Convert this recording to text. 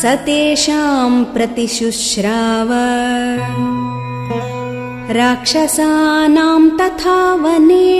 स तेषाम् प्रतिशुश्राव राक्षसानाम् तथा वने